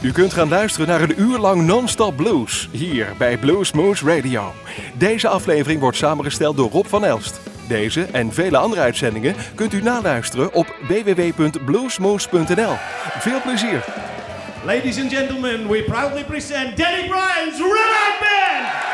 U kunt gaan luisteren naar een uur lang non-stop blues hier bij Blues Moose Radio. Deze aflevering wordt samengesteld door Rob van Elst. Deze en vele andere uitzendingen kunt u naluisteren op www.bluesmoose.nl. Veel plezier! Ladies and gentlemen, we proudly present Danny Bryan's Red Band!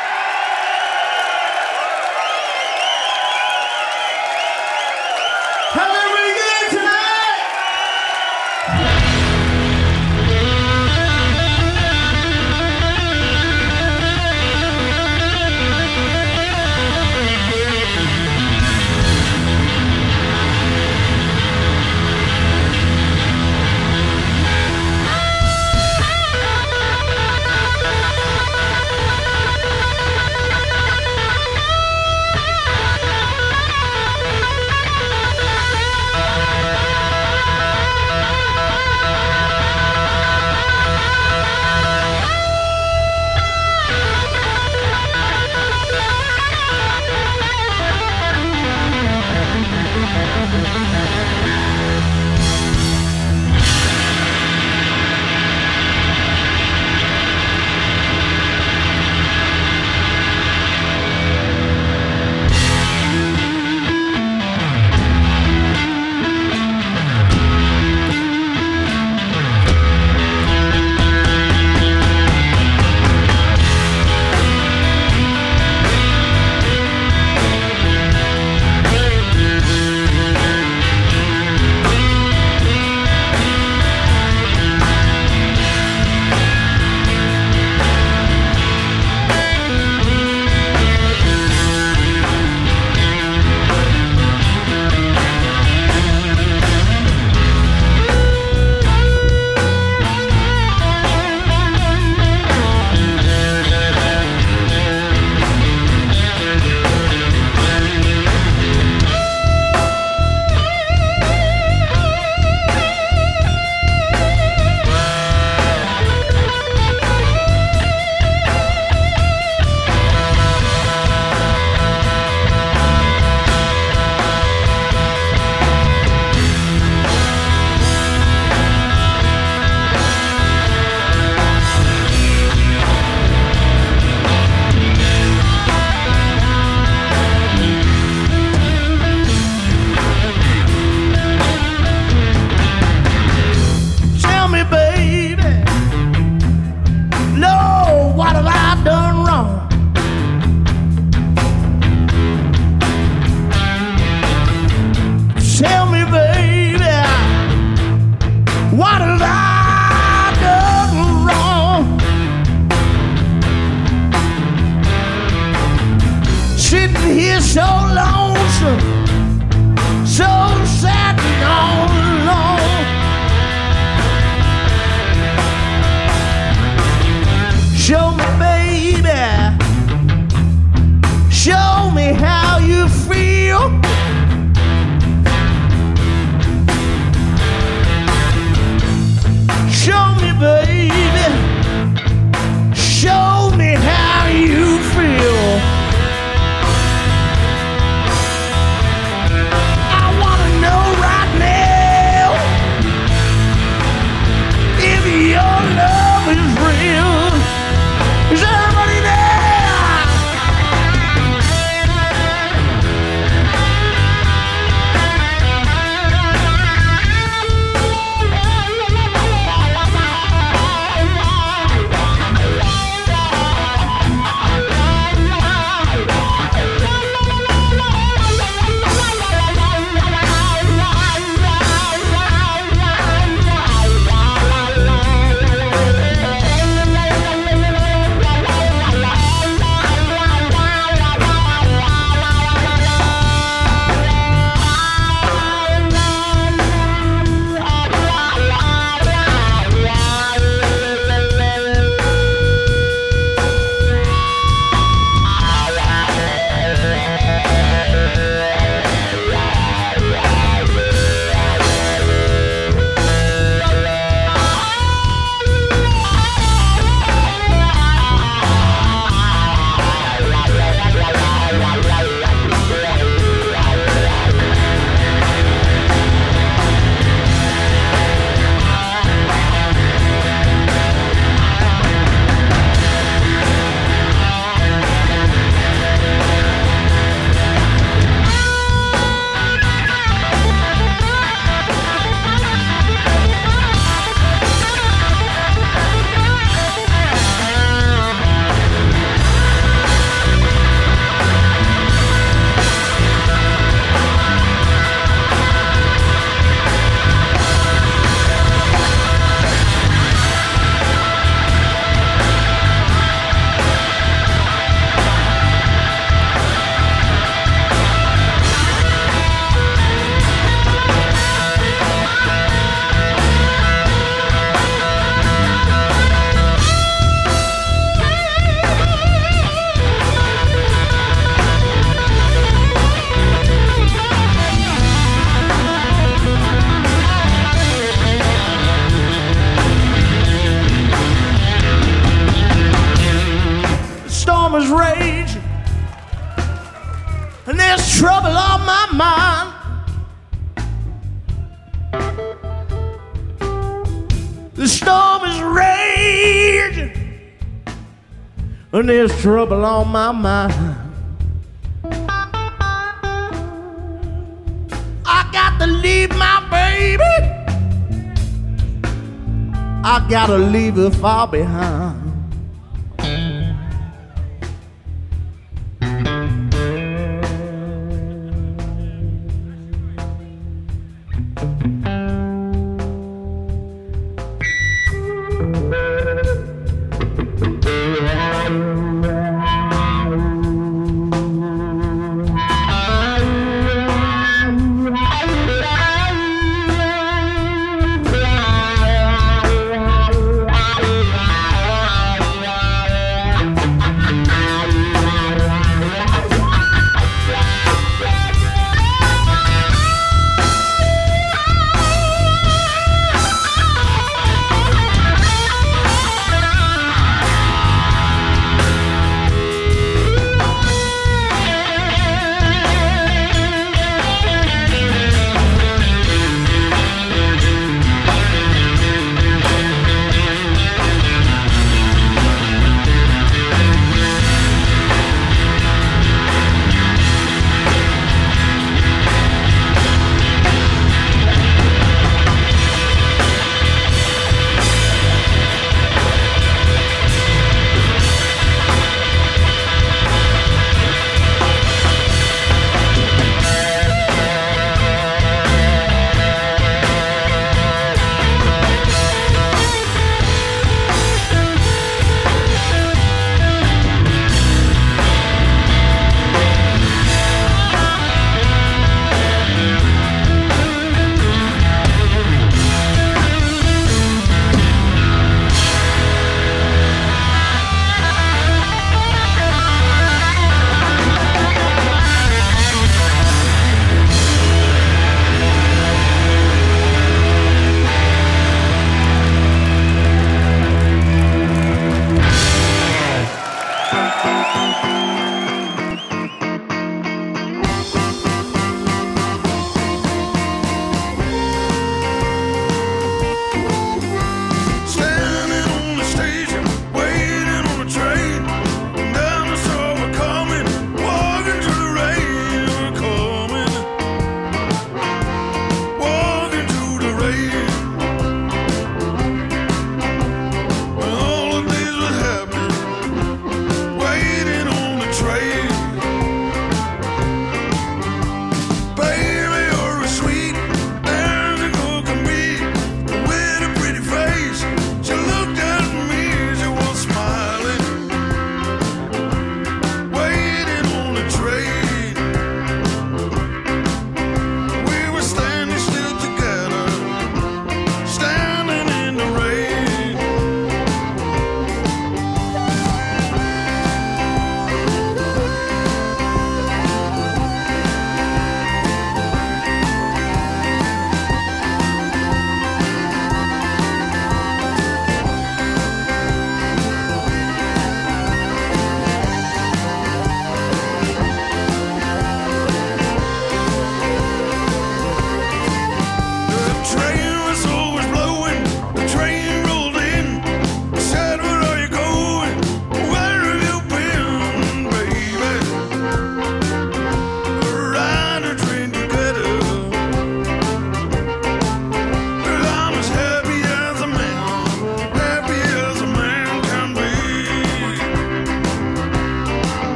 And there's trouble on my mind. I got to leave my baby. I gotta leave her far behind.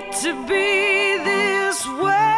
To be this way.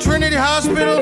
Trinity Hospital.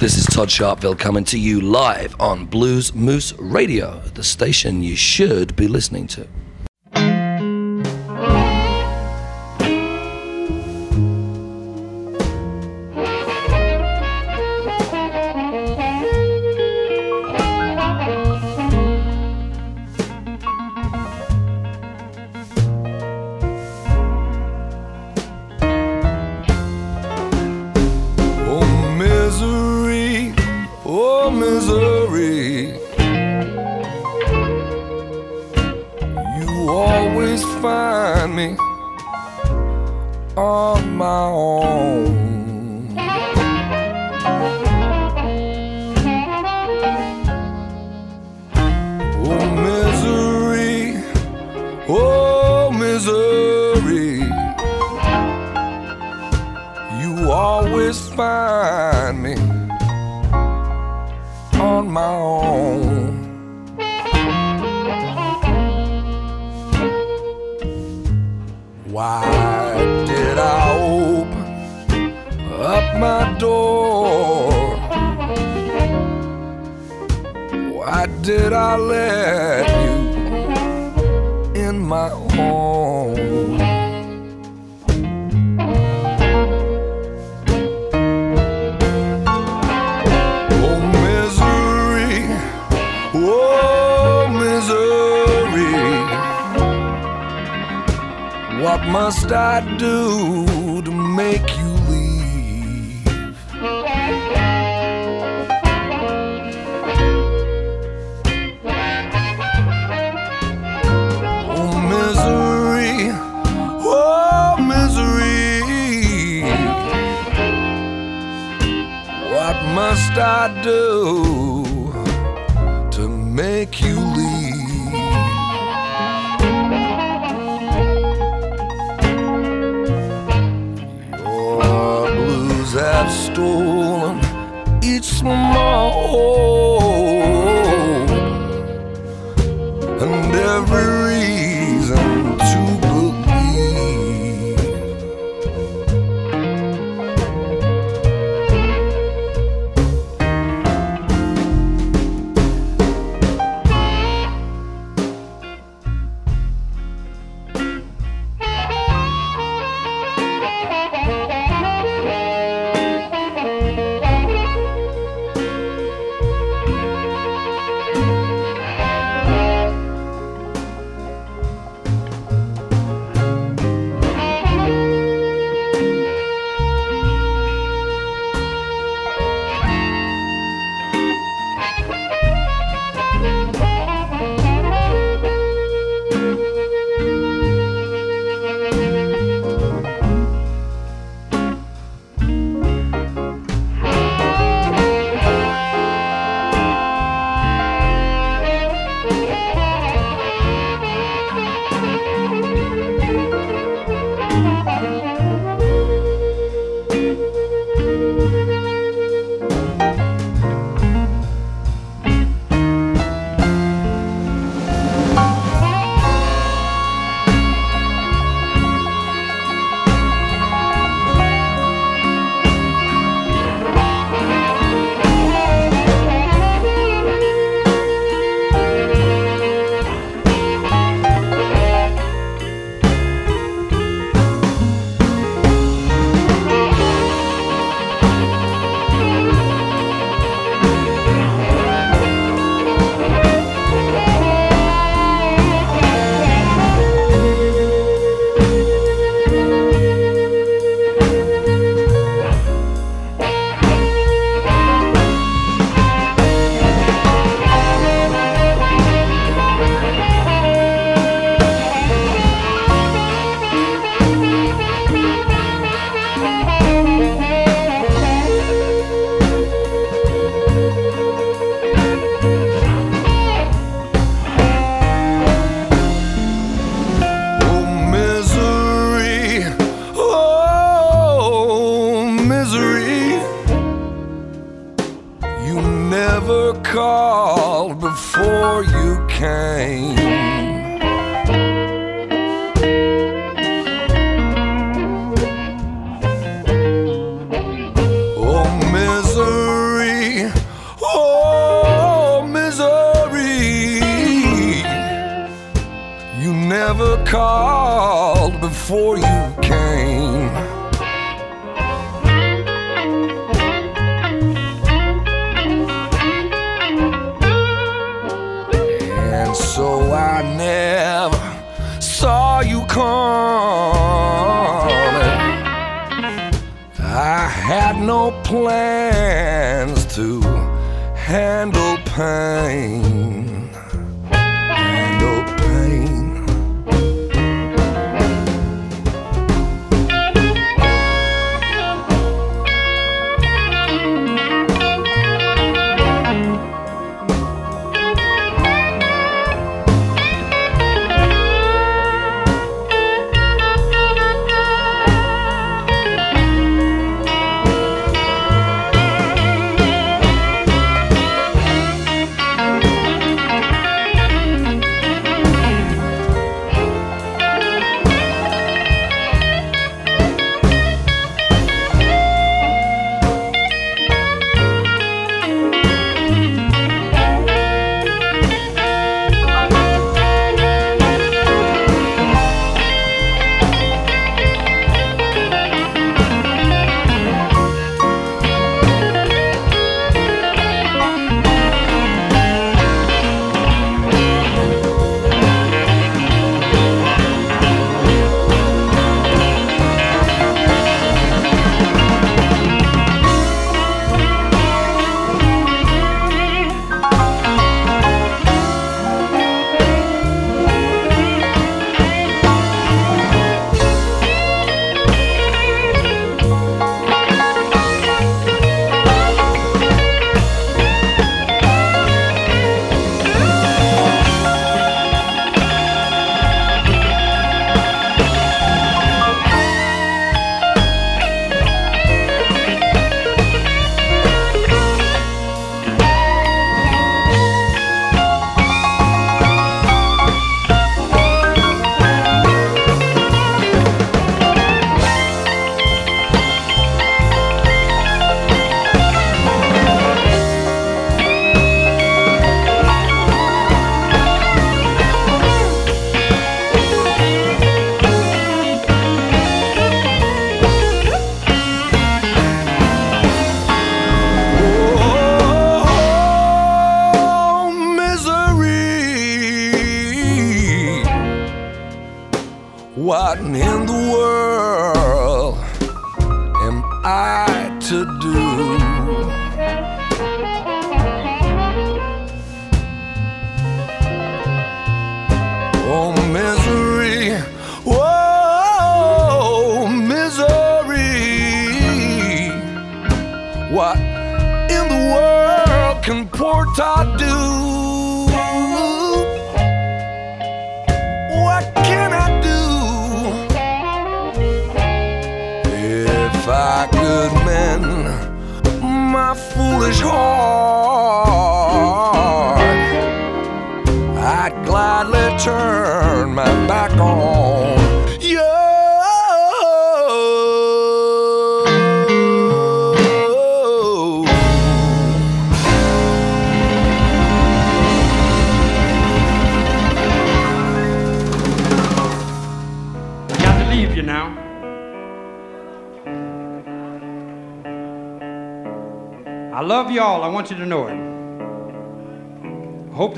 This is Todd Sharpville coming to you live on Blues Moose Radio, the station you should be listening to. I do.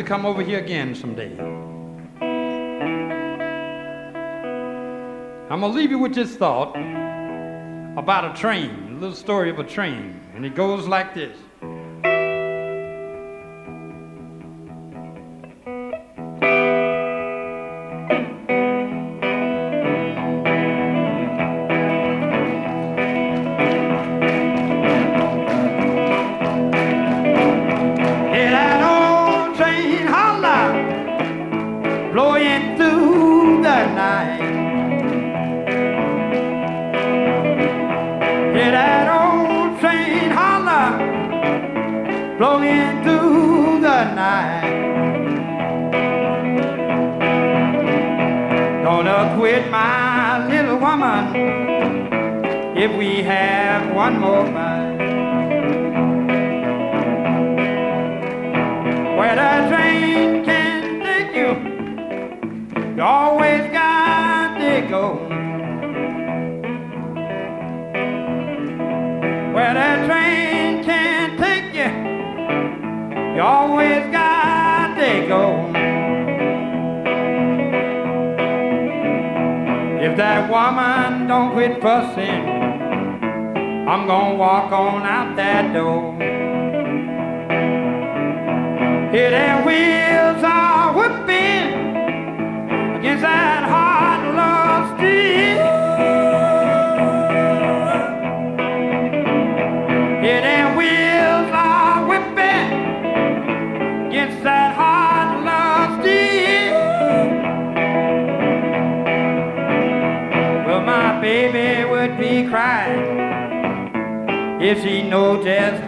come over here again someday. I'm going to leave you with this thought about a train, a little story of a train. And it goes like this woman, don't quit fussing. I'm gonna walk on out that door. Here their wheels are whooping against that if she know death